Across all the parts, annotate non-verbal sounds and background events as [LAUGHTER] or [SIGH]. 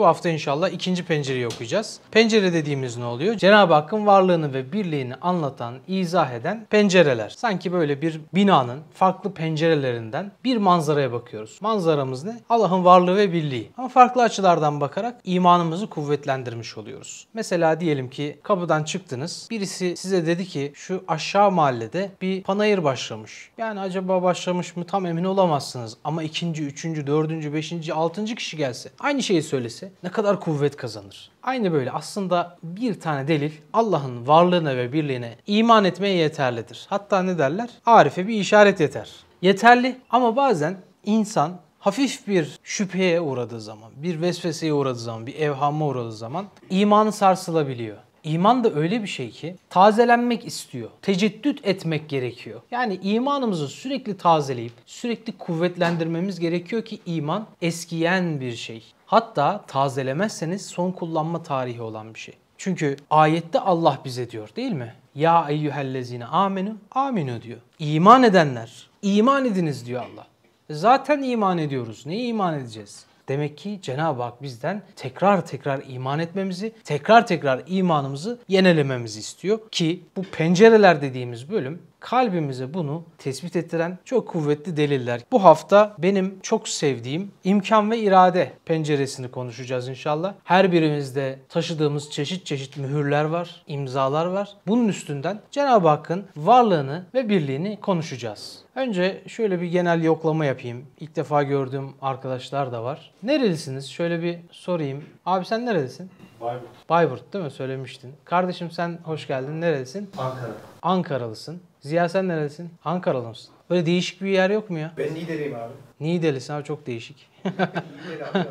Bu hafta inşallah ikinci pencereyi okuyacağız. Pencere dediğimiz ne oluyor? Cenab-ı Hakk'ın varlığını ve birliğini anlatan, izah eden pencereler. Sanki böyle bir binanın farklı pencerelerinden bir manzaraya bakıyoruz. Manzaramız ne? Allah'ın varlığı ve birliği. Ama farklı açılardan bakarak imanımızı kuvvetlendirmiş oluyoruz. Mesela diyelim ki kapıdan çıktınız. Birisi size dedi ki şu aşağı mahallede bir panayır başlamış. Yani acaba başlamış mı tam emin olamazsınız. Ama ikinci, üçüncü, dördüncü, beşinci, altıncı kişi gelse aynı şeyi söylese ne kadar kuvvet kazanır. Aynı böyle aslında bir tane delil Allah'ın varlığına ve birliğine iman etmeye yeterlidir. Hatta ne derler? Arife bir işaret yeter. Yeterli ama bazen insan hafif bir şüpheye uğradığı zaman, bir vesveseye uğradığı zaman, bir evhama uğradığı zaman imanı sarsılabiliyor. İman da öyle bir şey ki tazelenmek istiyor. Teceddüt etmek gerekiyor. Yani imanımızı sürekli tazeleyip sürekli kuvvetlendirmemiz gerekiyor ki iman eskiyen bir şey. Hatta tazelemezseniz son kullanma tarihi olan bir şey. Çünkü ayette Allah bize diyor değil mi? Ya eyyühellezine amenu aminu diyor. İman edenler iman ediniz diyor Allah. Zaten iman ediyoruz. Neye iman edeceğiz? Demek ki Cenab-ı Hak bizden tekrar tekrar iman etmemizi, tekrar tekrar imanımızı yenelememizi istiyor. Ki bu pencereler dediğimiz bölüm kalbimize bunu tespit ettiren çok kuvvetli deliller. Bu hafta benim çok sevdiğim imkan ve irade penceresini konuşacağız inşallah. Her birimizde taşıdığımız çeşit çeşit mühürler var, imzalar var. Bunun üstünden Cenab-ı Hakk'ın varlığını ve birliğini konuşacağız. Önce şöyle bir genel yoklama yapayım. İlk defa gördüğüm arkadaşlar da var. Nerelisiniz? Şöyle bir sorayım. Abi sen nerelisin? Bayburt. Bayburt değil mi? Söylemiştin. Kardeşim sen hoş geldin. Nerelisin? Ankara. Ankaralısın. Ziya sen nerelisin? Ankaralı mısın? Böyle değişik bir yer yok mu ya? Ben Niğde'liyim abi. Niğdelisin abi çok değişik. [LAUGHS] Niğde'li abi.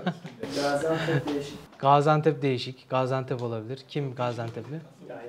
Gaziantep değişik. Gaziantep değişik. Gaziantep olabilir. Kim Gaziantepli?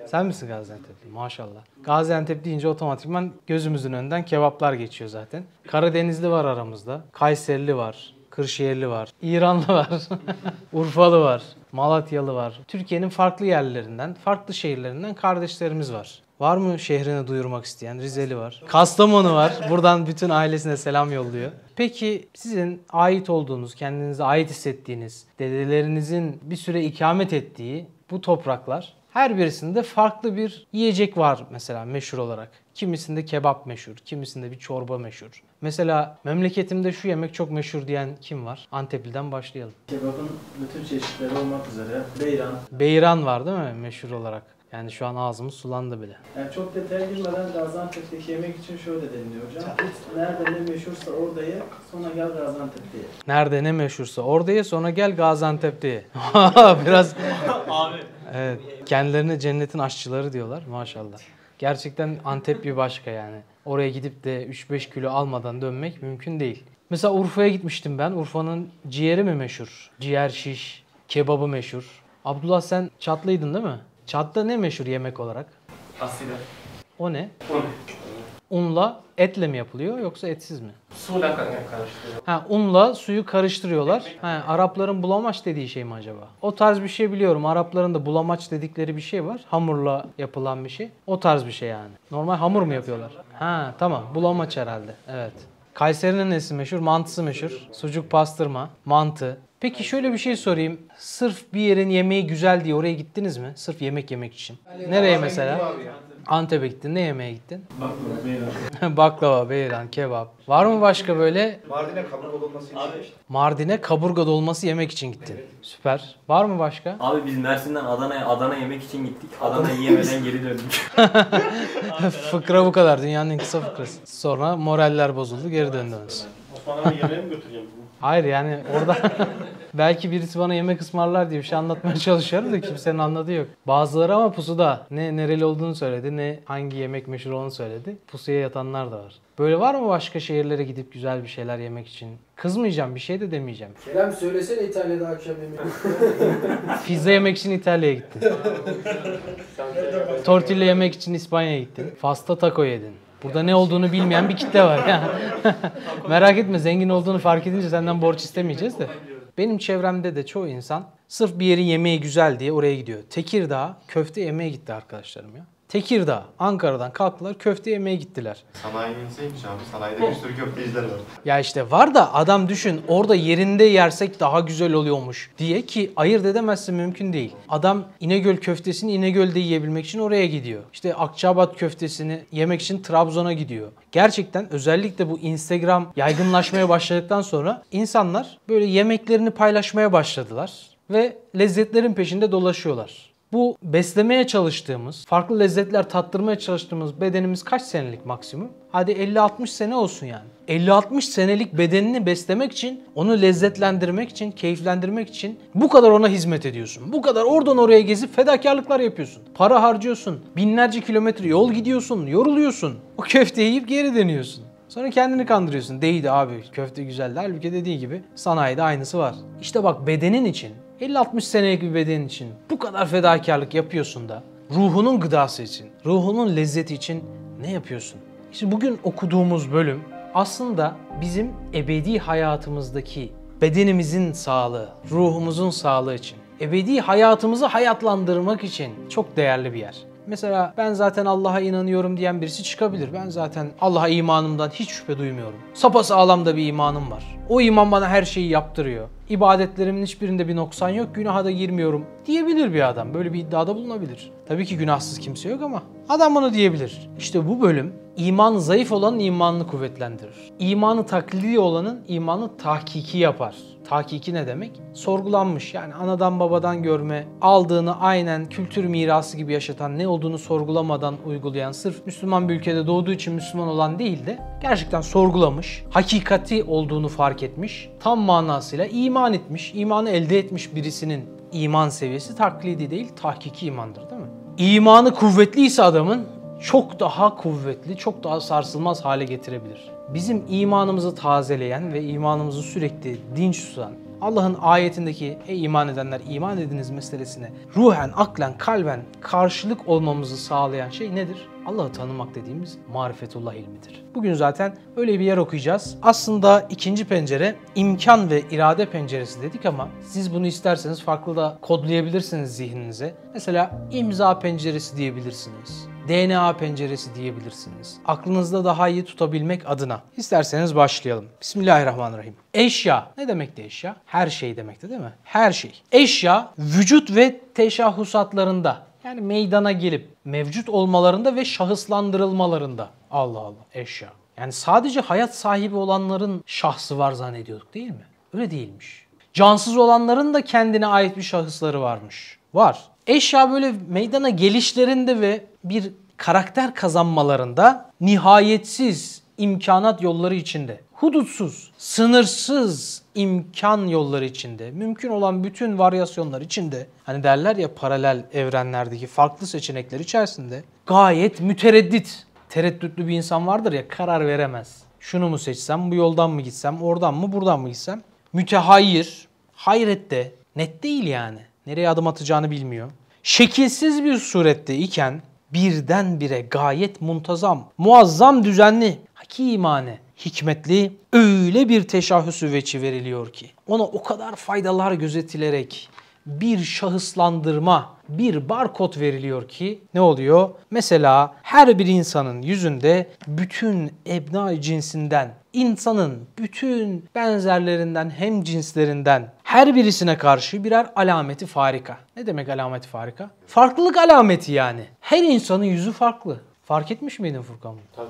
Sen misin Gaziantepli? Maşallah. Gaziantep deyince otomatikman gözümüzün önünden kebaplar geçiyor zaten. Karadenizli var aramızda. Kayserili var. Kırşehirli var. İranlı var. [LAUGHS] Urfalı var. Malatyalı var. Türkiye'nin farklı yerlerinden, farklı şehirlerinden kardeşlerimiz var. Var mı şehrini duyurmak isteyen? Rizeli var. Kastamonu var. Buradan bütün ailesine selam yolluyor. Peki sizin ait olduğunuz, kendinize ait hissettiğiniz, dedelerinizin bir süre ikamet ettiği bu topraklar her birisinde farklı bir yiyecek var mesela meşhur olarak. Kimisinde kebap meşhur, kimisinde bir çorba meşhur. Mesela memleketimde şu yemek çok meşhur diyen kim var? Antepli'den başlayalım. Kebabın bütün çeşitleri olmak üzere beyran. Beyran var değil mi meşhur olarak? Yani şu an ağzımız sulandı bile. Yani çok detaya girmeden Gaziantep'teki yemek için şöyle deniliyor hocam. Nerede ne meşhursa orada ye, sonra gel Gaziantep'te ye. Nerede ne meşhursa orada ye sonra gel Gaziantep'te ye. [LAUGHS] Biraz Abi. Evet, kendilerine cennetin aşçıları diyorlar maşallah. Gerçekten Antep bir başka yani. Oraya gidip de 3-5 kilo almadan dönmek mümkün değil. Mesela Urfa'ya gitmiştim ben. Urfa'nın ciğeri mi meşhur? Ciğer şiş, kebabı meşhur. Abdullah sen Çatlıydın değil mi? Çatlı ne meşhur yemek olarak? Asile. O ne? Un. Unla etle mi yapılıyor yoksa etsiz mi? Suyla karıştırıyor. Ha unla suyu karıştırıyorlar. Ha, Arapların bulamaç dediği şey mi acaba? O tarz bir şey biliyorum. Arapların da bulamaç dedikleri bir şey var. Hamurla yapılan bir şey. O tarz bir şey yani. Normal hamur mu yapıyorlar? Ha tamam. Bulamaç herhalde. Evet. Kayseri'nin nesi meşhur? Mantısı meşhur. Sucuk pastırma, mantı. Peki şöyle bir şey sorayım. Sırf bir yerin yemeği güzel diye oraya gittiniz mi? Sırf yemek yemek için. Nereye mesela? Antep'e gittin. Ne yemeye gittin? [LAUGHS] Baklava, beyran. Baklava, beyran, kebap. Var mı başka böyle Mardin'e kaburga dolması Abi, Mardin'e kaburga dolması yemek için gittin? Süper. Var mı başka? abi biz Mersin'den Adana'ya Adana yemek için gittik. Adana yiyemeden geri döndük. [LAUGHS] Fıkra bu kadar. Dünyanın en kısa fıkrası. Sonra moraller bozuldu. Geri döndünüz. Osman abi yemeğe mi götüreceğim? Hayır yani orada [LAUGHS] belki birisi bana yemek ısmarlar diye bir şey anlatmaya [LAUGHS] çalışıyorum da kimsenin anladığı yok. Bazıları ama pusuda ne nereli olduğunu söyledi ne hangi yemek meşhur olduğunu söyledi. Pusuya yatanlar da var. Böyle var mı başka şehirlere gidip güzel bir şeyler yemek için? Kızmayacağım bir şey de demeyeceğim. Kerem söylesene İtalya'da akşam yemeği. [LAUGHS] Pizza yemek için İtalya'ya gittin. Tortilla yemek için İspanya'ya gittin. Fasta taco yedin. Burada ne olduğunu bilmeyen bir kitle var ya. [LAUGHS] Merak etme zengin olduğunu fark edince senden borç istemeyeceğiz de. Benim çevremde de çoğu insan sırf bir yerin yemeği güzel diye oraya gidiyor. Tekirdağ köfte yemeye gitti arkadaşlarım ya. Tekirdağ, Ankara'dan kalktılar köfte yemeye gittiler. Sanayi inseymiş abi. Sanayide bir sürü köfteciler var. Ya işte var da adam düşün orada yerinde yersek daha güzel oluyormuş diye ki ayırt edemezsin mümkün değil. Adam İnegöl köftesini İnegöl'de yiyebilmek için oraya gidiyor. İşte Akçabat köftesini yemek için Trabzon'a gidiyor. Gerçekten özellikle bu Instagram yaygınlaşmaya başladıktan sonra insanlar böyle yemeklerini paylaşmaya başladılar ve lezzetlerin peşinde dolaşıyorlar. Bu beslemeye çalıştığımız, farklı lezzetler tattırmaya çalıştığımız bedenimiz kaç senelik maksimum? Hadi 50-60 sene olsun yani. 50-60 senelik bedenini beslemek için, onu lezzetlendirmek için, keyiflendirmek için bu kadar ona hizmet ediyorsun. Bu kadar oradan oraya gezip fedakarlıklar yapıyorsun. Para harcıyorsun. Binlerce kilometre yol gidiyorsun, yoruluyorsun. O köfteyi yiyip geri dönüyorsun. Sonra kendini kandırıyorsun. Değildi abi köfte güzeldi. Halbuki dediği gibi sanayide aynısı var. İşte bak bedenin için 50-60 senelik bir bedenin için bu kadar fedakarlık yapıyorsun da ruhunun gıdası için, ruhunun lezzeti için ne yapıyorsun? İşte bugün okuduğumuz bölüm aslında bizim ebedi hayatımızdaki bedenimizin sağlığı, ruhumuzun sağlığı için, ebedi hayatımızı hayatlandırmak için çok değerli bir yer. Mesela ben zaten Allah'a inanıyorum diyen birisi çıkabilir. Ben zaten Allah'a imanımdan hiç şüphe duymuyorum. Sapasağlam da bir imanım var. O iman bana her şeyi yaptırıyor. İbadetlerimin hiçbirinde bir noksan yok, günaha da girmiyorum diyebilir bir adam. Böyle bir iddiada bulunabilir. Tabii ki günahsız kimse yok ama adam bunu diyebilir. İşte bu bölüm imanı zayıf olanın imanını kuvvetlendirir. İmanı taklidi olanın imanı tahkiki yapar. Tahkiki ne demek? Sorgulanmış yani anadan babadan görme, aldığını aynen kültür mirası gibi yaşatan, ne olduğunu sorgulamadan uygulayan, sırf Müslüman bir ülkede doğduğu için Müslüman olan değil de gerçekten sorgulamış, hakikati olduğunu fark etmiş, tam manasıyla iman etmiş, imanı elde etmiş birisinin iman seviyesi taklidi değil, tahkiki imandır değil mi? İmanı kuvvetliyse adamın çok daha kuvvetli, çok daha sarsılmaz hale getirebilir. Bizim imanımızı tazeleyen ve imanımızı sürekli dinç tutan, Allah'ın ayetindeki ey iman edenler iman ediniz meselesine ruhen, aklen, kalben karşılık olmamızı sağlayan şey nedir? Allah'ı tanımak dediğimiz marifetullah ilmidir. Bugün zaten öyle bir yer okuyacağız. Aslında ikinci pencere imkan ve irade penceresi dedik ama siz bunu isterseniz farklı da kodlayabilirsiniz zihninize. Mesela imza penceresi diyebilirsiniz. DNA penceresi diyebilirsiniz. Aklınızda daha iyi tutabilmek adına. İsterseniz başlayalım. Bismillahirrahmanirrahim. Eşya. Ne demekti eşya? Her şey demekti değil mi? Her şey. Eşya vücut ve teşahhusatlarında yani meydana gelip mevcut olmalarında ve şahıslandırılmalarında. Allah Allah eşya. Yani sadece hayat sahibi olanların şahsı var zannediyorduk değil mi? Öyle değilmiş. Cansız olanların da kendine ait bir şahısları varmış. Var. Eşya böyle meydana gelişlerinde ve bir karakter kazanmalarında nihayetsiz imkanat yolları içinde, hudutsuz, sınırsız imkan yolları içinde, mümkün olan bütün varyasyonlar içinde, hani derler ya paralel evrenlerdeki farklı seçenekler içerisinde gayet mütereddit, tereddütlü bir insan vardır ya karar veremez. Şunu mu seçsem, bu yoldan mı gitsem, oradan mı, buradan mı gitsem? Mütehayyir, hayrette, net değil yani. Nereye adım atacağını bilmiyor. Şekilsiz bir surette iken birdenbire gayet muntazam, muazzam düzenli, hakimane, hikmetli öyle bir teşahhüsü veçi veriliyor ki ona o kadar faydalar gözetilerek bir şahıslandırma, bir barkod veriliyor ki ne oluyor? Mesela her bir insanın yüzünde bütün ebna cinsinden, insanın bütün benzerlerinden hem cinslerinden her birisine karşı birer alameti farika. Ne demek alameti farika? Farklılık alameti yani. Her insanın yüzü farklı. Fark etmiş miydin Furkan? Tabii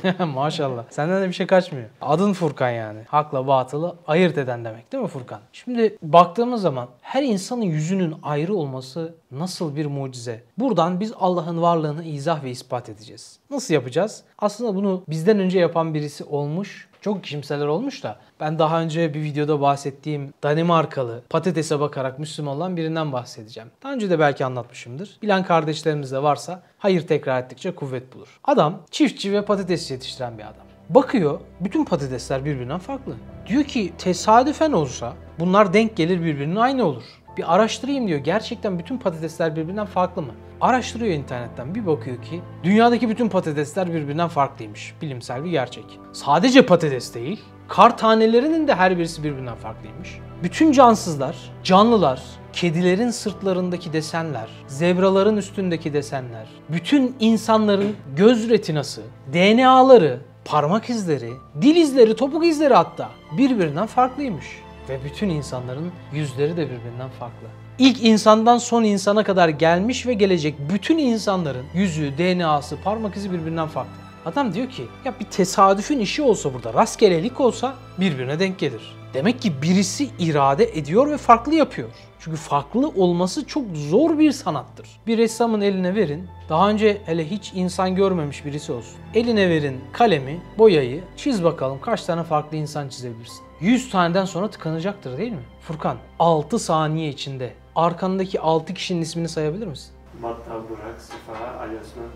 tabii abi. [LAUGHS] Maşallah. Senden de bir şey kaçmıyor. Adın Furkan yani. Hakla batılı ayırt eden demek değil mi Furkan? Şimdi baktığımız zaman her insanın yüzünün ayrı olması nasıl bir mucize. Buradan biz Allah'ın varlığını izah ve ispat edeceğiz. Nasıl yapacağız? Aslında bunu bizden önce yapan birisi olmuş. Çok kimseler olmuş da ben daha önce bir videoda bahsettiğim Danimarkalı patatese bakarak Müslüman olan birinden bahsedeceğim. Daha önce de belki anlatmışımdır. Bilen kardeşlerimiz de varsa hayır tekrar ettikçe kuvvet bulur. Adam çiftçi ve patates yetiştiren bir adam. Bakıyor bütün patatesler birbirinden farklı. Diyor ki tesadüfen olsa bunlar denk gelir birbirinin aynı olur. Bir araştırayım diyor. Gerçekten bütün patatesler birbirinden farklı mı? Araştırıyor internetten. Bir bakıyor ki dünyadaki bütün patatesler birbirinden farklıymış. Bilimsel bir gerçek. Sadece patates değil, kar tanelerinin de her birisi birbirinden farklıymış. Bütün cansızlar, canlılar, kedilerin sırtlarındaki desenler, zebraların üstündeki desenler, bütün insanların göz retinası, DNA'ları, parmak izleri, dil izleri, topuk izleri hatta birbirinden farklıymış. Ve bütün insanların yüzleri de birbirinden farklı. İlk insandan son insana kadar gelmiş ve gelecek bütün insanların yüzü, DNA'sı, parmak izi birbirinden farklı. Adam diyor ki ya bir tesadüfün işi olsa burada, rastgelelik olsa birbirine denk gelir. Demek ki birisi irade ediyor ve farklı yapıyor. Çünkü farklı olması çok zor bir sanattır. Bir ressamın eline verin, daha önce hele hiç insan görmemiş birisi olsun. Eline verin kalemi, boyayı, çiz bakalım kaç tane farklı insan çizebilirsin. 100 taneden sonra tıkanacaktır değil mi? Furkan, 6 saniye içinde arkandaki 6 kişinin ismini sayabilir misin? Matta, Burak, Sıfa, Ali Osman.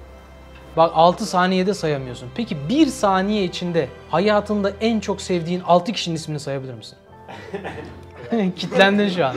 Bak 6 saniyede sayamıyorsun. Peki 1 saniye içinde hayatında en çok sevdiğin 6 kişinin ismini sayabilir misin? [LAUGHS] Kitlendin şu an.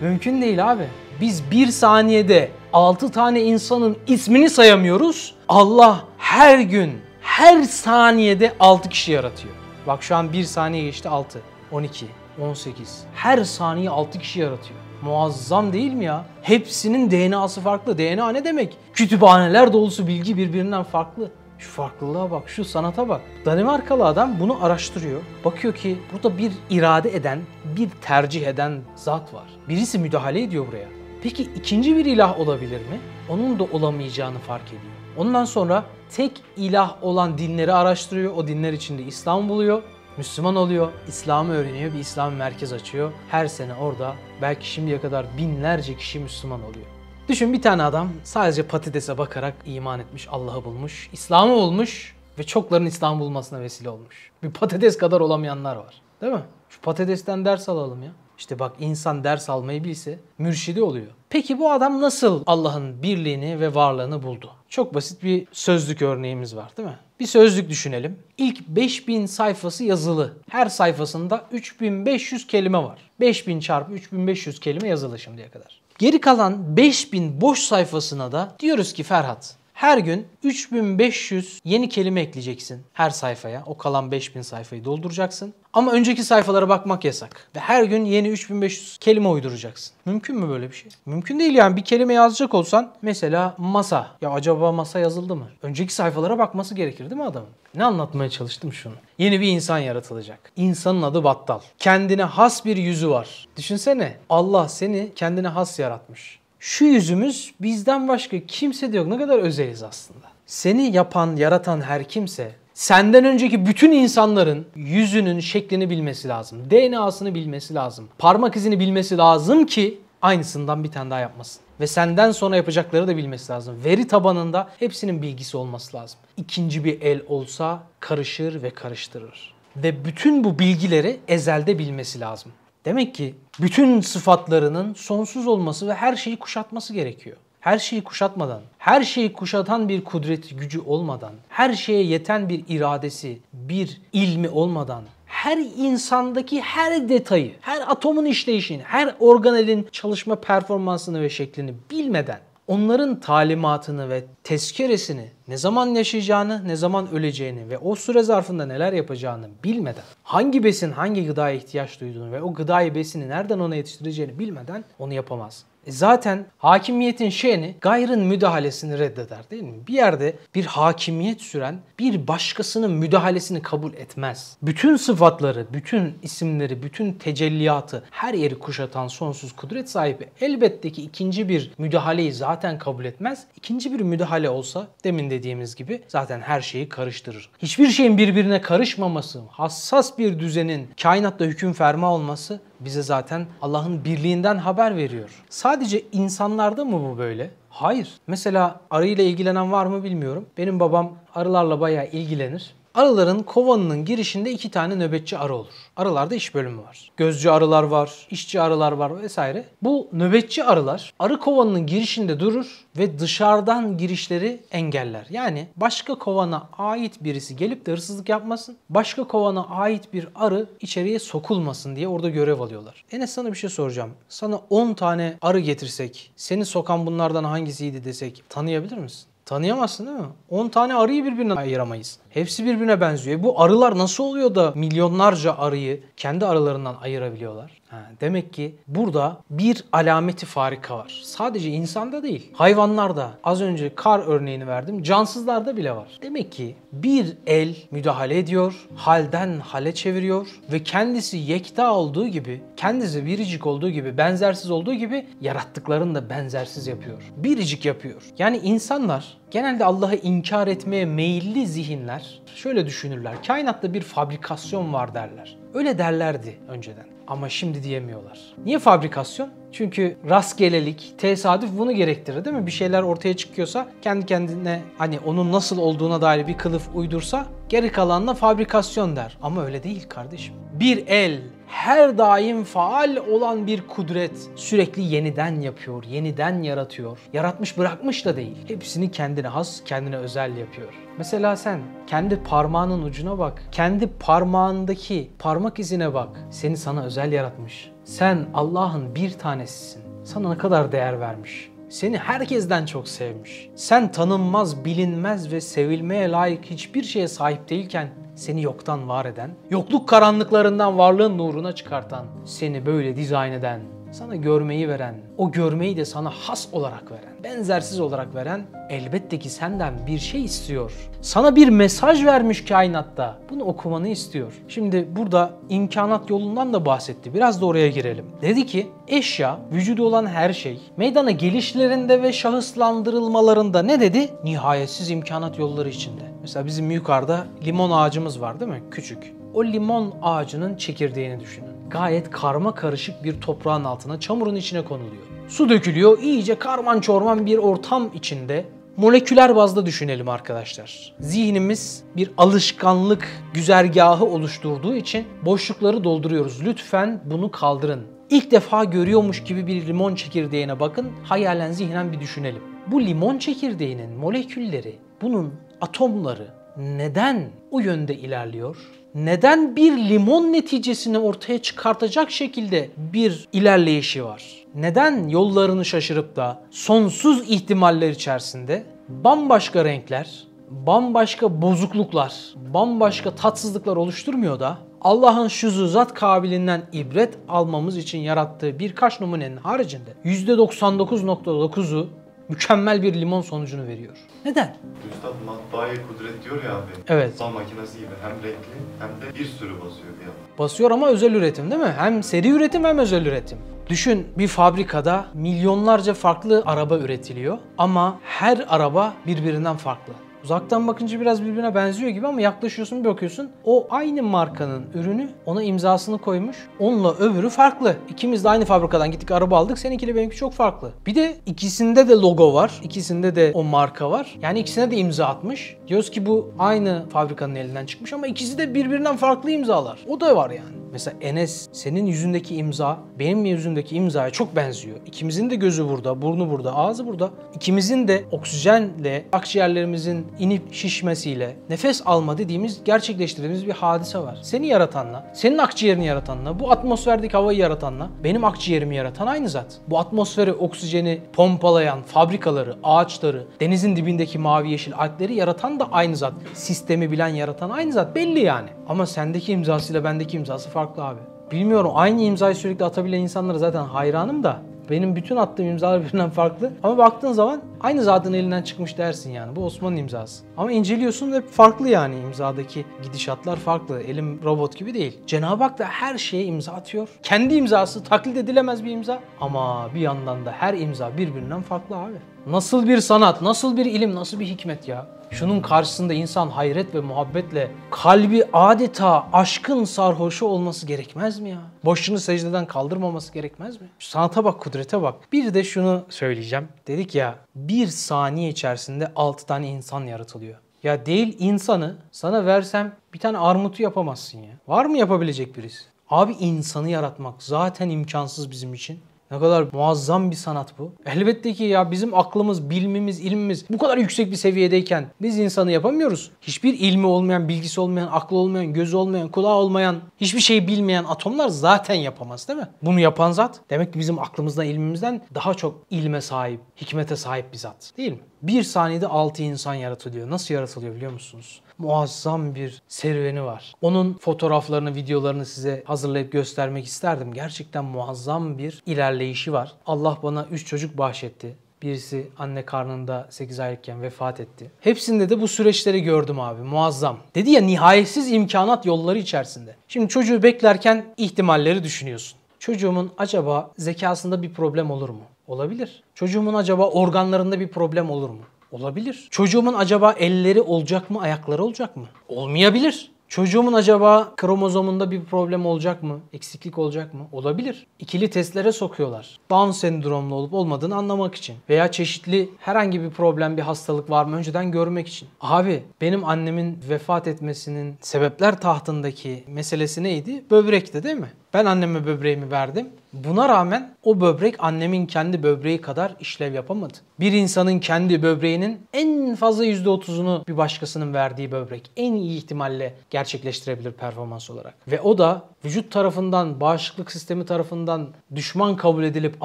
Mümkün değil abi. Biz 1 saniyede 6 tane insanın ismini sayamıyoruz. Allah her gün, her saniyede 6 kişi yaratıyor. Bak şu an 1 saniye geçti 6, 12, 18. Her saniye 6 kişi yaratıyor. Muazzam değil mi ya? Hepsinin DNA'sı farklı. DNA ne demek? Kütüphaneler dolusu bilgi birbirinden farklı. Şu farklılığa bak, şu sanata bak. Danimarkalı adam bunu araştırıyor. Bakıyor ki burada bir irade eden, bir tercih eden zat var. Birisi müdahale ediyor buraya. Peki ikinci bir ilah olabilir mi? Onun da olamayacağını fark ediyor. Ondan sonra tek ilah olan dinleri araştırıyor. O dinler içinde İslam buluyor. Müslüman oluyor, İslam'ı öğreniyor, bir İslam merkez açıyor. Her sene orada belki şimdiye kadar binlerce kişi Müslüman oluyor. Düşün bir tane adam sadece patatese bakarak iman etmiş, Allah'ı bulmuş, İslam'ı bulmuş ve çokların İslam bulmasına vesile olmuş. Bir patates kadar olamayanlar var. Değil mi? Şu patatesten ders alalım ya. İşte bak insan ders almayı bilse mürşidi oluyor. Peki bu adam nasıl Allah'ın birliğini ve varlığını buldu? Çok basit bir sözlük örneğimiz var değil mi? Bir sözlük düşünelim. İlk 5000 sayfası yazılı. Her sayfasında 3500 kelime var. 5000 çarpı 3500 kelime yazılı şimdiye kadar. Geri kalan 5000 boş sayfasına da diyoruz ki Ferhat her gün 3500 yeni kelime ekleyeceksin her sayfaya. O kalan 5000 sayfayı dolduracaksın. Ama önceki sayfalara bakmak yasak. Ve her gün yeni 3500 kelime uyduracaksın. Mümkün mü böyle bir şey? Mümkün değil yani. Bir kelime yazacak olsan mesela masa. Ya acaba masa yazıldı mı? Önceki sayfalara bakması gerekir değil mi adamın? Ne anlatmaya çalıştım şunu? Yeni bir insan yaratılacak. İnsanın adı Battal. Kendine has bir yüzü var. Düşünsene Allah seni kendine has yaratmış. Şu yüzümüz bizden başka kimse de yok. Ne kadar özeliz aslında. Seni yapan, yaratan her kimse senden önceki bütün insanların yüzünün şeklini bilmesi lazım. DNA'sını bilmesi lazım. Parmak izini bilmesi lazım ki aynısından bir tane daha yapmasın. Ve senden sonra yapacakları da bilmesi lazım. Veri tabanında hepsinin bilgisi olması lazım. İkinci bir el olsa karışır ve karıştırır. Ve bütün bu bilgileri ezelde bilmesi lazım. Demek ki bütün sıfatlarının sonsuz olması ve her şeyi kuşatması gerekiyor. Her şeyi kuşatmadan, her şeyi kuşatan bir kudret gücü olmadan, her şeye yeten bir iradesi, bir ilmi olmadan, her insandaki her detayı, her atomun işleyişini, her organelin çalışma performansını ve şeklini bilmeden onların talimatını ve tezkeresini ne zaman yaşayacağını, ne zaman öleceğini ve o süre zarfında neler yapacağını bilmeden, hangi besin hangi gıdaya ihtiyaç duyduğunu ve o gıdayı besini nereden ona yetiştireceğini bilmeden onu yapamaz. E zaten hakimiyetin şeyini gayrın müdahalesini reddeder değil mi? Bir yerde bir hakimiyet süren bir başkasının müdahalesini kabul etmez. Bütün sıfatları, bütün isimleri, bütün tecelliyatı her yeri kuşatan sonsuz kudret sahibi elbette ki ikinci bir müdahaleyi zaten kabul etmez. İkinci bir müdahale olsa demin dediğimiz gibi zaten her şeyi karıştırır. Hiçbir şeyin birbirine karışmaması, hassas bir düzenin kainatta hüküm ferma olması bize zaten Allah'ın birliğinden haber veriyor. Sadece insanlarda mı bu böyle? Hayır. Mesela arıyla ilgilenen var mı bilmiyorum. Benim babam arılarla bayağı ilgilenir. Arıların kovanının girişinde iki tane nöbetçi arı olur. Arılarda iş bölümü var. Gözcü arılar var, işçi arılar var vesaire. Bu nöbetçi arılar arı kovanının girişinde durur ve dışarıdan girişleri engeller. Yani başka kovana ait birisi gelip de hırsızlık yapmasın, başka kovana ait bir arı içeriye sokulmasın diye orada görev alıyorlar. Enes sana bir şey soracağım. Sana 10 tane arı getirsek, seni sokan bunlardan hangisiydi desek tanıyabilir misin? Tanıyamazsın değil mi? 10 tane arıyı birbirine ayıramayız. Hepsi birbirine benziyor. E bu arılar nasıl oluyor da milyonlarca arıyı kendi aralarından ayırabiliyorlar? Ha, demek ki burada bir alameti farika var. Sadece insanda değil, hayvanlarda. Az önce kar örneğini verdim. Cansızlarda bile var. Demek ki bir el müdahale ediyor, halden hale çeviriyor ve kendisi yekta olduğu gibi, kendisi biricik olduğu gibi, benzersiz olduğu gibi yarattıklarını da benzersiz yapıyor. Biricik yapıyor. Yani insanlar genelde Allah'ı inkar etmeye meyilli zihinler şöyle düşünürler. Kainatta bir fabrikasyon var derler. Öyle derlerdi önceden. Ama şimdi diyemiyorlar. Niye fabrikasyon? Çünkü rastgelelik, tesadüf bunu gerektirir değil mi? Bir şeyler ortaya çıkıyorsa kendi kendine hani onun nasıl olduğuna dair bir kılıf uydursa geri kalanına fabrikasyon der. Ama öyle değil kardeşim. Bir el her daim faal olan bir kudret sürekli yeniden yapıyor, yeniden yaratıyor. Yaratmış bırakmış da değil. Hepsini kendine has, kendine özel yapıyor. Mesela sen kendi parmağının ucuna bak. Kendi parmağındaki parmak izine bak. Seni sana özel yaratmış. Sen Allah'ın bir tanesisin. Sana ne kadar değer vermiş. Seni herkesten çok sevmiş. Sen tanınmaz, bilinmez ve sevilmeye layık hiçbir şeye sahip değilken seni yoktan var eden, yokluk karanlıklarından varlığın nuruna çıkartan, seni böyle dizayn eden, sana görmeyi veren, o görmeyi de sana has olarak veren, benzersiz olarak veren elbette ki senden bir şey istiyor. Sana bir mesaj vermiş kainatta. Bunu okumanı istiyor. Şimdi burada imkanat yolundan da bahsetti. Biraz da oraya girelim. Dedi ki eşya, vücudu olan her şey meydana gelişlerinde ve şahıslandırılmalarında ne dedi? Nihayetsiz imkanat yolları içinde. Mesela bizim yukarıda limon ağacımız var değil mi? Küçük. O limon ağacının çekirdeğini düşünün. Gayet karma karışık bir toprağın altına, çamurun içine konuluyor. Su dökülüyor, iyice karman çorman bir ortam içinde moleküler bazda düşünelim arkadaşlar. Zihnimiz bir alışkanlık güzergahı oluşturduğu için boşlukları dolduruyoruz. Lütfen bunu kaldırın. İlk defa görüyormuş gibi bir limon çekirdeğine bakın, hayalen zihnen bir düşünelim. Bu limon çekirdeğinin molekülleri, bunun atomları neden o yönde ilerliyor? Neden bir limon neticesini ortaya çıkartacak şekilde bir ilerleyişi var? Neden yollarını şaşırıp da sonsuz ihtimaller içerisinde bambaşka renkler, bambaşka bozukluklar, bambaşka tatsızlıklar oluşturmuyor da Allah'ın şu zat kabiliğinden ibret almamız için yarattığı birkaç numunenin haricinde %99.9'u mükemmel bir limon sonucunu veriyor. Neden? Üstad matbaaya kudret diyor ya abi. Evet. Matbaa makinesi gibi hem renkli hem de bir sürü basıyor bir anda. Basıyor ama özel üretim değil mi? Hem seri üretim hem özel üretim. Düşün bir fabrikada milyonlarca farklı araba üretiliyor ama her araba birbirinden farklı. Uzaktan bakınca biraz birbirine benziyor gibi ama yaklaşıyorsun bir bakıyorsun o aynı markanın ürünü ona imzasını koymuş. Onunla öbürü farklı. İkimiz de aynı fabrikadan gittik araba aldık. Seninkiyle benimki çok farklı. Bir de ikisinde de logo var. ikisinde de o marka var. Yani ikisine de imza atmış. Diyoruz ki bu aynı fabrikanın elinden çıkmış ama ikisi de birbirinden farklı imzalar. O da var yani. Mesela Enes senin yüzündeki imza benim yüzümdeki imzaya çok benziyor. İkimizin de gözü burada, burnu burada, ağzı burada. İkimizin de oksijenle akciğerlerimizin inip şişmesiyle nefes alma dediğimiz gerçekleştirdiğimiz bir hadise var. Seni yaratanla, senin akciğerini yaratanla, bu atmosferdeki havayı yaratanla benim akciğerimi yaratan aynı zat. Bu atmosferi, oksijeni pompalayan fabrikaları, ağaçları, denizin dibindeki mavi yeşil alpleri yaratan da aynı zat. Sistemi bilen yaratan aynı zat belli yani. Ama sendeki imzasıyla bendeki imzası farklı abi. Bilmiyorum aynı imzayı sürekli atabilen insanlara zaten hayranım da benim bütün attığım imzalar birbirinden farklı. Ama baktığın zaman aynı zatın elinden çıkmış dersin yani. Bu Osman'ın imzası. Ama inceliyorsun hep farklı yani imzadaki gidişatlar farklı. Elim robot gibi değil. Cenab-ı Hak da her şeye imza atıyor. Kendi imzası taklit edilemez bir imza. Ama bir yandan da her imza birbirinden farklı abi. Nasıl bir sanat, nasıl bir ilim, nasıl bir hikmet ya. Şunun karşısında insan hayret ve muhabbetle kalbi adeta aşkın sarhoşu olması gerekmez mi ya? Boşluğunu secdeden kaldırmaması gerekmez mi? Şu sanata bak, kudrete bak. Bir de şunu söyleyeceğim. Dedik ya bir saniye içerisinde 6 tane insan yaratılıyor. Ya değil insanı sana versem bir tane armutu yapamazsın ya. Var mı yapabilecek birisi? Abi insanı yaratmak zaten imkansız bizim için. Ne kadar muazzam bir sanat bu. Elbette ki ya bizim aklımız, bilmimiz, ilmimiz bu kadar yüksek bir seviyedeyken biz insanı yapamıyoruz. Hiçbir ilmi olmayan, bilgisi olmayan, aklı olmayan, gözü olmayan, kulağı olmayan, hiçbir şey bilmeyen atomlar zaten yapamaz değil mi? Bunu yapan zat demek ki bizim aklımızdan, ilmimizden daha çok ilme sahip, hikmete sahip bir zat değil mi? Bir saniyede 6 insan yaratılıyor. Nasıl yaratılıyor biliyor musunuz? Muazzam bir serüveni var. Onun fotoğraflarını, videolarını size hazırlayıp göstermek isterdim. Gerçekten muazzam bir ilerleyişi var. Allah bana 3 çocuk bahşetti. Birisi anne karnında 8 aylıkken vefat etti. Hepsinde de bu süreçleri gördüm abi. Muazzam. Dedi ya nihayetsiz imkanat yolları içerisinde. Şimdi çocuğu beklerken ihtimalleri düşünüyorsun. Çocuğumun acaba zekasında bir problem olur mu? Olabilir. Çocuğumun acaba organlarında bir problem olur mu? Olabilir. Çocuğumun acaba elleri olacak mı, ayakları olacak mı? Olmayabilir. Çocuğumun acaba kromozomunda bir problem olacak mı? Eksiklik olacak mı? Olabilir. İkili testlere sokuyorlar. Down sendromlu olup olmadığını anlamak için. Veya çeşitli herhangi bir problem, bir hastalık var mı önceden görmek için. Abi benim annemin vefat etmesinin sebepler tahtındaki meselesi neydi? Böbrekti değil mi? Ben anneme böbreğimi verdim. Buna rağmen o böbrek annemin kendi böbreği kadar işlev yapamadı. Bir insanın kendi böbreğinin en fazla %30'unu bir başkasının verdiği böbrek en iyi ihtimalle gerçekleştirebilir performans olarak. Ve o da vücut tarafından, bağışıklık sistemi tarafından düşman kabul edilip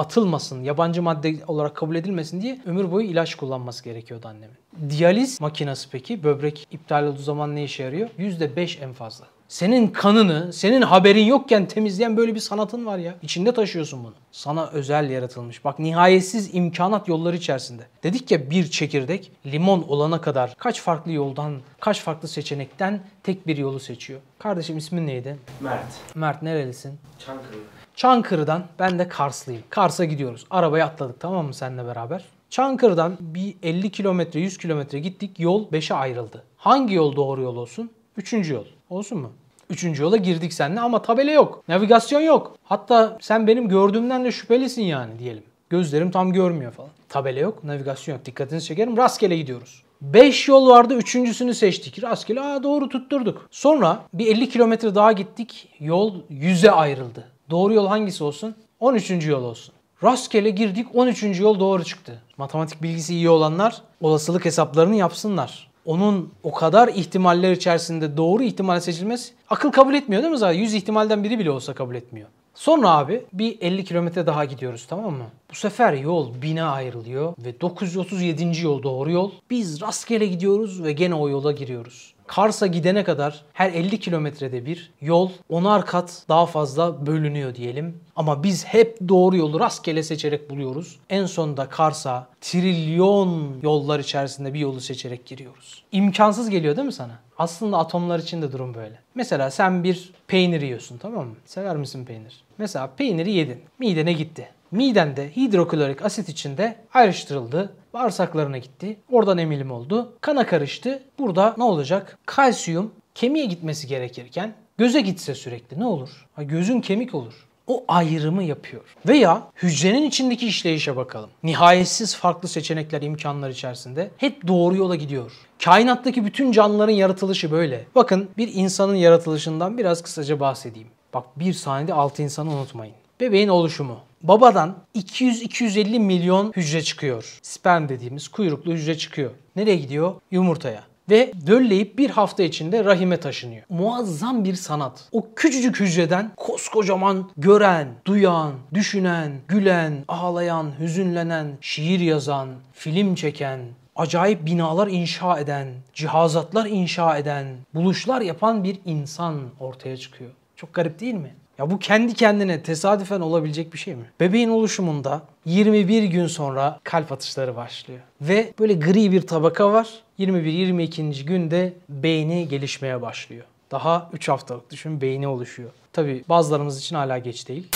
atılmasın, yabancı madde olarak kabul edilmesin diye ömür boyu ilaç kullanması gerekiyordu annemin. Diyaliz makinesi peki böbrek iptal olduğu zaman ne işe yarıyor? %5 en fazla. Senin kanını, senin haberin yokken temizleyen böyle bir sanatın var ya. İçinde taşıyorsun bunu. Sana özel yaratılmış. Bak nihayetsiz imkanat yolları içerisinde. Dedik ya bir çekirdek limon olana kadar kaç farklı yoldan, kaç farklı seçenekten tek bir yolu seçiyor. Kardeşim ismin neydi? Mert. Mert nerelisin? Çankırı. Çankırı'dan ben de Karslıyım. Kars'a gidiyoruz. Arabaya atladık tamam mı seninle beraber? Çankırı'dan bir 50 kilometre 100 kilometre gittik yol 5'e ayrıldı. Hangi yol doğru yol olsun? Üçüncü yol. Olsun mu? Üçüncü yola girdik seninle ama tabela yok. Navigasyon yok. Hatta sen benim gördüğümden de şüphelisin yani diyelim. Gözlerim tam görmüyor falan. Tabela yok, navigasyon yok. Dikkatinizi çekerim. Rastgele gidiyoruz. 5 yol vardı, üçüncüsünü seçtik. Rastgele aa doğru tutturduk. Sonra bir 50 kilometre daha gittik. Yol 100'e ayrıldı. Doğru yol hangisi olsun? 13. yol olsun. Rastgele girdik 13. yol doğru çıktı. Matematik bilgisi iyi olanlar olasılık hesaplarını yapsınlar. Onun o kadar ihtimaller içerisinde doğru ihtimal seçilmesi akıl kabul etmiyor değil mi zaten? 100 ihtimalden biri bile olsa kabul etmiyor. Sonra abi bir 50 kilometre daha gidiyoruz tamam mı? Bu sefer yol bine ayrılıyor ve 937. yol doğru yol. Biz rastgele gidiyoruz ve gene o yola giriyoruz. Kars'a gidene kadar her 50 kilometrede bir yol onar kat daha fazla bölünüyor diyelim. Ama biz hep doğru yolu rastgele seçerek buluyoruz. En sonunda Kars'a trilyon yollar içerisinde bir yolu seçerek giriyoruz. İmkansız geliyor değil mi sana? Aslında atomlar için de durum böyle. Mesela sen bir peynir yiyorsun tamam mı? Sever misin peynir? Mesela peyniri yedin. Midene gitti. Midende hidroklorik asit içinde ayrıştırıldı. Bağırsaklarına gitti. Oradan emilim oldu. Kana karıştı. Burada ne olacak? Kalsiyum kemiğe gitmesi gerekirken göze gitse sürekli ne olur? Ha, gözün kemik olur. O ayrımı yapıyor. Veya hücrenin içindeki işleyişe bakalım. Nihayetsiz farklı seçenekler, imkanlar içerisinde hep doğru yola gidiyor. Kainattaki bütün canlıların yaratılışı böyle. Bakın bir insanın yaratılışından biraz kısaca bahsedeyim. Bak bir saniyede 6 insanı unutmayın. Bebeğin oluşumu. Babadan 200-250 milyon hücre çıkıyor. Sperm dediğimiz kuyruklu hücre çıkıyor. Nereye gidiyor? Yumurtaya. Ve dölleyip bir hafta içinde rahime taşınıyor. Muazzam bir sanat. O küçücük hücreden koskocaman gören, duyan, düşünen, gülen, ağlayan, hüzünlenen, şiir yazan, film çeken, acayip binalar inşa eden, cihazatlar inşa eden, buluşlar yapan bir insan ortaya çıkıyor. Çok garip değil mi? Ya bu kendi kendine tesadüfen olabilecek bir şey mi? Bebeğin oluşumunda 21 gün sonra kalp atışları başlıyor. Ve böyle gri bir tabaka var. 21-22. günde beyni gelişmeye başlıyor. Daha 3 haftalık düşün beyni oluşuyor. Tabi bazılarımız için hala geç değil.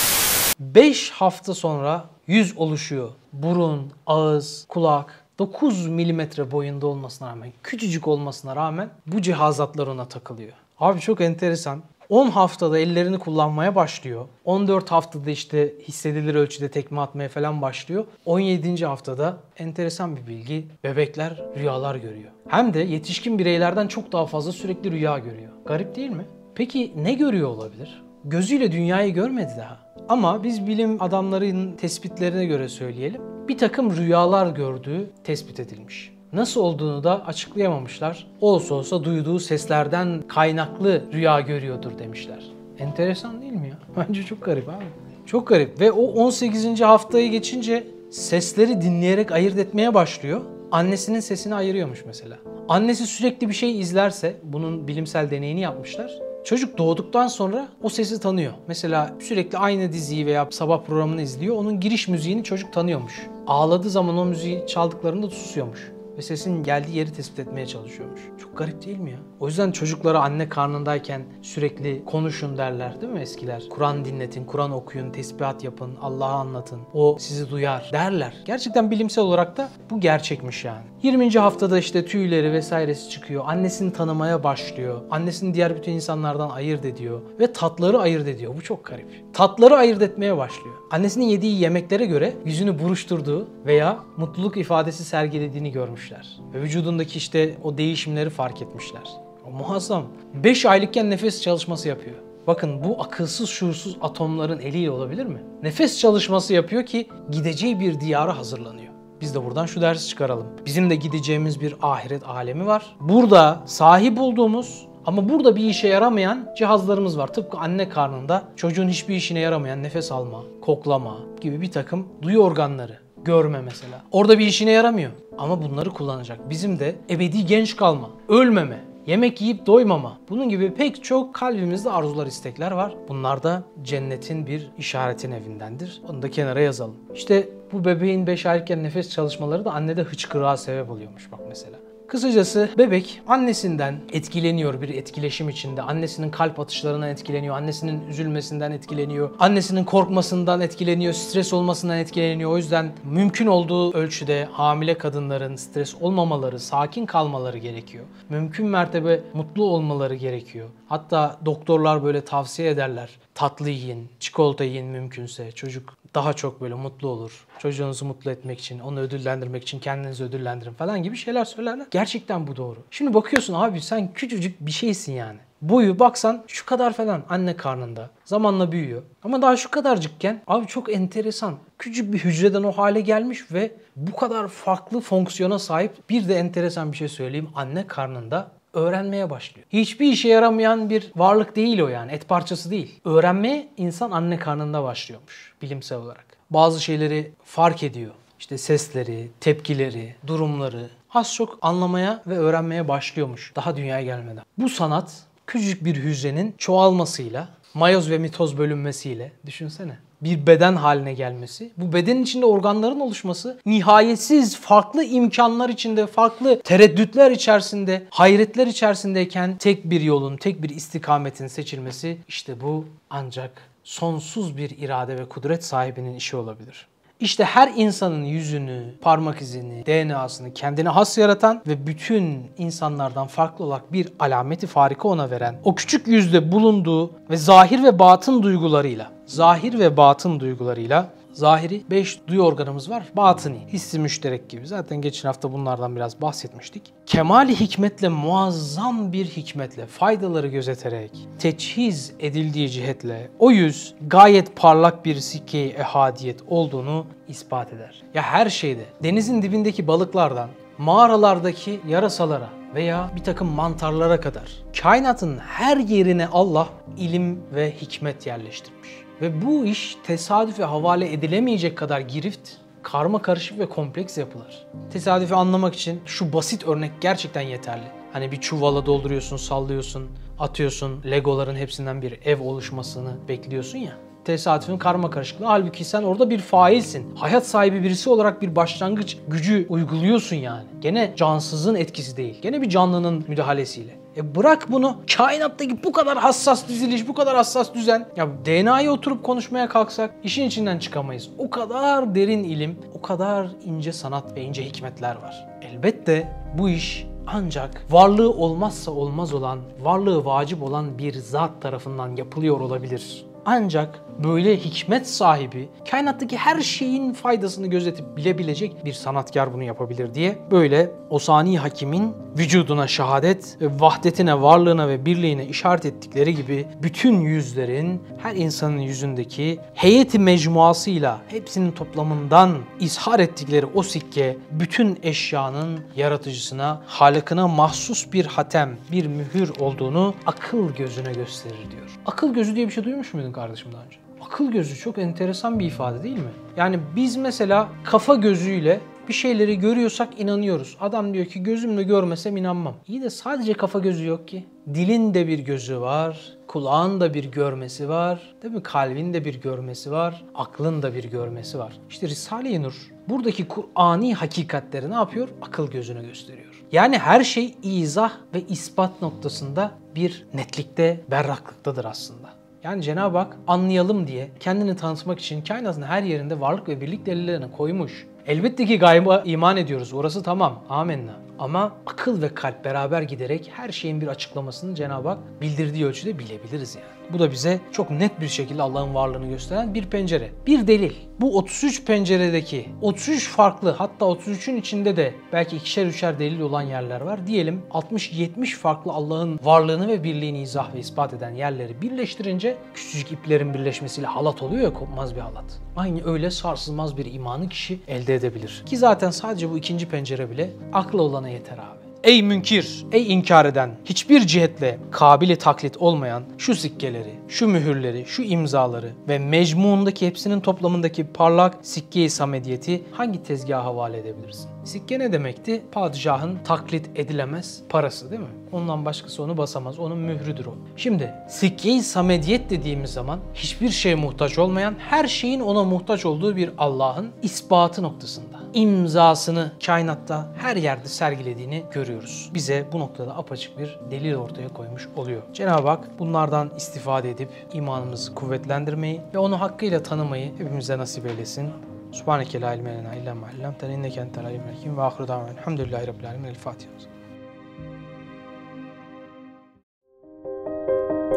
5 hafta sonra yüz oluşuyor. Burun, ağız, kulak, 9 milimetre boyunda olmasına rağmen, küçücük olmasına rağmen bu cihazatlar ona takılıyor. Abi çok enteresan. 10 haftada ellerini kullanmaya başlıyor. 14 haftada işte hissedilir ölçüde tekme atmaya falan başlıyor. 17. haftada enteresan bir bilgi. Bebekler rüyalar görüyor. Hem de yetişkin bireylerden çok daha fazla sürekli rüya görüyor. Garip değil mi? Peki ne görüyor olabilir? Gözüyle dünyayı görmedi daha. Ama biz bilim adamlarının tespitlerine göre söyleyelim. Bir takım rüyalar gördüğü tespit edilmiş. Nasıl olduğunu da açıklayamamışlar. Olsa olsa duyduğu seslerden kaynaklı rüya görüyordur demişler. Enteresan değil mi ya? [LAUGHS] Bence çok garip abi. Çok garip ve o 18. haftayı geçince sesleri dinleyerek ayırt etmeye başlıyor. annesinin sesini ayırıyormuş mesela. Annesi sürekli bir şey izlerse, bunun bilimsel deneyini yapmışlar. Çocuk doğduktan sonra o sesi tanıyor. Mesela sürekli aynı diziyi veya sabah programını izliyor. Onun giriş müziğini çocuk tanıyormuş. Ağladığı zaman o müziği çaldıklarında susuyormuş. Ve sesin geldiği yeri tespit etmeye çalışıyormuş. Çok garip değil mi ya? O yüzden çocuklara anne karnındayken sürekli konuşun derler değil mi eskiler? Kur'an dinletin, Kur'an okuyun, tesbihat yapın, Allah'ı anlatın. O sizi duyar derler. Gerçekten bilimsel olarak da bu gerçekmiş yani. 20. haftada işte tüyleri vesairesi çıkıyor. Annesini tanımaya başlıyor. Annesini diğer bütün insanlardan ayırt ediyor. Ve tatları ayırt ediyor. Bu çok garip. Tatları ayırt etmeye başlıyor. Annesinin yediği yemeklere göre yüzünü buruşturduğu veya mutluluk ifadesi sergilediğini görmüşler. Ve vücudundaki işte o değişimleri fark etmişler. O muazzam. 5 aylıkken nefes çalışması yapıyor. Bakın bu akılsız şuursuz atomların eliyle olabilir mi? Nefes çalışması yapıyor ki gideceği bir diyara hazırlanıyor. Biz de buradan şu dersi çıkaralım. Bizim de gideceğimiz bir ahiret alemi var. Burada sahip olduğumuz ama burada bir işe yaramayan cihazlarımız var. Tıpkı anne karnında çocuğun hiçbir işine yaramayan nefes alma, koklama gibi bir takım duyu organları. Görme mesela. Orada bir işine yaramıyor. Ama bunları kullanacak. Bizim de ebedi genç kalma, ölmeme, yemek yiyip doymama. Bunun gibi pek çok kalbimizde arzular, istekler var. Bunlar da cennetin bir işaretin evindendir. Onu da kenara yazalım. İşte bu bebeğin 5 aylıkken nefes çalışmaları da annede hıçkırığa sebep oluyormuş bak mesela. Kısacası bebek annesinden etkileniyor bir etkileşim içinde. Annesinin kalp atışlarından etkileniyor, annesinin üzülmesinden etkileniyor, annesinin korkmasından etkileniyor, stres olmasından etkileniyor. O yüzden mümkün olduğu ölçüde hamile kadınların stres olmamaları, sakin kalmaları gerekiyor. Mümkün mertebe mutlu olmaları gerekiyor. Hatta doktorlar böyle tavsiye ederler. Tatlı yiyin, çikolata yiyin mümkünse. Çocuk daha çok böyle mutlu olur. Çocuğunuzu mutlu etmek için, onu ödüllendirmek için kendinizi ödüllendirin falan gibi şeyler söylerler. Gerçekten bu doğru. Şimdi bakıyorsun abi sen küçücük bir şeysin yani. Boyu baksan şu kadar falan anne karnında. Zamanla büyüyor. Ama daha şu kadarcıkken abi çok enteresan. Küçük bir hücreden o hale gelmiş ve bu kadar farklı fonksiyona sahip. Bir de enteresan bir şey söyleyeyim. Anne karnında öğrenmeye başlıyor. Hiçbir işe yaramayan bir varlık değil o yani. Et parçası değil. Öğrenmeye insan anne karnında başlıyormuş bilimsel olarak. Bazı şeyleri fark ediyor. İşte sesleri, tepkileri, durumları az çok anlamaya ve öğrenmeye başlıyormuş daha dünyaya gelmeden. Bu sanat küçücük bir hücrenin çoğalmasıyla, mayoz ve mitoz bölünmesiyle düşünsene bir beden haline gelmesi, bu bedenin içinde organların oluşması, nihayetsiz farklı imkanlar içinde, farklı tereddütler içerisinde, hayretler içerisindeyken tek bir yolun, tek bir istikametin seçilmesi işte bu ancak sonsuz bir irade ve kudret sahibinin işi olabilir. İşte her insanın yüzünü, parmak izini, DNA'sını kendine has yaratan ve bütün insanlardan farklı olarak bir alameti farika ona veren, o küçük yüzde bulunduğu ve zahir ve batın duygularıyla, zahir ve batın duygularıyla Zahiri 5 duyu organımız var. Batıni, hissi müşterek gibi. Zaten geçen hafta bunlardan biraz bahsetmiştik. Kemali hikmetle, muazzam bir hikmetle, faydaları gözeterek, teçhiz edildiği cihetle o yüz gayet parlak bir sikke ehadiyet olduğunu ispat eder. Ya her şeyde, denizin dibindeki balıklardan, mağaralardaki yarasalara veya bir takım mantarlara kadar kainatın her yerine Allah ilim ve hikmet yerleştirmiş. Ve bu iş tesadüfe havale edilemeyecek kadar girift, karma karışık ve kompleks yapılar. Tesadüfi anlamak için şu basit örnek gerçekten yeterli. Hani bir çuvala dolduruyorsun, sallıyorsun, atıyorsun, legoların hepsinden bir ev oluşmasını bekliyorsun ya tesadüfün karma karışıklığı. Halbuki sen orada bir failsin. Hayat sahibi birisi olarak bir başlangıç gücü uyguluyorsun yani. Gene cansızın etkisi değil. Gene bir canlının müdahalesiyle. E bırak bunu kainattaki bu kadar hassas diziliş, bu kadar hassas düzen. Ya DNA'ya oturup konuşmaya kalksak işin içinden çıkamayız. O kadar derin ilim, o kadar ince sanat ve ince hikmetler var. Elbette bu iş ancak varlığı olmazsa olmaz olan, varlığı vacip olan bir zat tarafından yapılıyor olabilir. Ancak böyle hikmet sahibi, kainattaki her şeyin faydasını gözetip bilebilecek bir sanatkar bunu yapabilir diye böyle Osani Hakim'in vücuduna şehadet ve vahdetine, varlığına ve birliğine işaret ettikleri gibi bütün yüzlerin her insanın yüzündeki heyeti mecmuasıyla hepsinin toplamından izhar ettikleri o sikke bütün eşyanın yaratıcısına, halıkına mahsus bir hatem, bir mühür olduğunu akıl gözüne gösterir diyor. Akıl gözü diye bir şey duymuş muydun kardeşim daha önce? Akıl gözü çok enteresan bir ifade değil mi? Yani biz mesela kafa gözüyle Bir şeyleri görüyorsak inanıyoruz. Adam diyor ki gözümle görmesem inanmam. İyi de sadece kafa gözü yok ki. Dilin de bir gözü var, kulağın da bir görmesi var, değil mi? Kalbin de bir görmesi var, aklın da bir görmesi var. İşte Risale-i Nur buradaki Kur'ani hakikatleri ne yapıyor? Akıl gözüne gösteriyor. Yani her şey izah ve ispat noktasında bir netlikte, berraklıktadır aslında. Yani Cenab-ı Hak anlayalım diye kendini tanıtmak için kainatın her yerinde varlık ve birlik delillerini koymuş. Elbette ki gayba iman ediyoruz. Orası tamam. Amenna. Ama akıl ve kalp beraber giderek her şeyin bir açıklamasını Cenab-ı Hak bildirdiği ölçüde bilebiliriz yani. Bu da bize çok net bir şekilde Allah'ın varlığını gösteren bir pencere. Bir delil. Bu 33 penceredeki 33 farklı hatta 33'ün içinde de belki ikişer üçer delil olan yerler var. Diyelim 60-70 farklı Allah'ın varlığını ve birliğini izah ve ispat eden yerleri birleştirince küçücük iplerin birleşmesiyle halat oluyor ya kopmaz bir halat. Aynı öyle sarsılmaz bir imanı kişi elde edebilir. Ki zaten sadece bu ikinci pencere bile akla olana yeter abi. Ey münkir, ey inkar eden, hiçbir cihetle kabili taklit olmayan şu sikkeleri, şu mühürleri, şu imzaları ve mecmuundaki hepsinin toplamındaki parlak sikke-i samediyeti hangi tezgaha havale edebilirsin? Sikke ne demekti? Padişahın taklit edilemez parası değil mi? Ondan başkası onu basamaz. Onun mührüdür o. Şimdi sikke-i samediyet dediğimiz zaman hiçbir şeye muhtaç olmayan, her şeyin ona muhtaç olduğu bir Allah'ın ispatı noktasında. İmzasını kainatta her yerde sergilediğini görüyoruz. Bize bu noktada apaçık bir delil ortaya koymuş oluyor. Cenab-ı Hak bunlardan istifade edip imanımızı kuvvetlendirmeyi ve onu hakkıyla tanımayı hepimize nasip eylesin. Subhaneke la ilme lena illa ma allamtena inneke entel alimul hakim ve ahiru davana elhamdülillahi rabbil alamin. El Fatiha.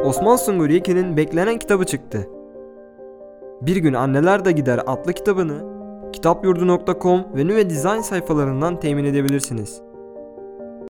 Osman Sungur Yekin'in beklenen kitabı çıktı. Bir gün Anneler de Gider adlı kitabını kitapyurdu.com ve Nüve Design sayfalarından temin edebilirsiniz.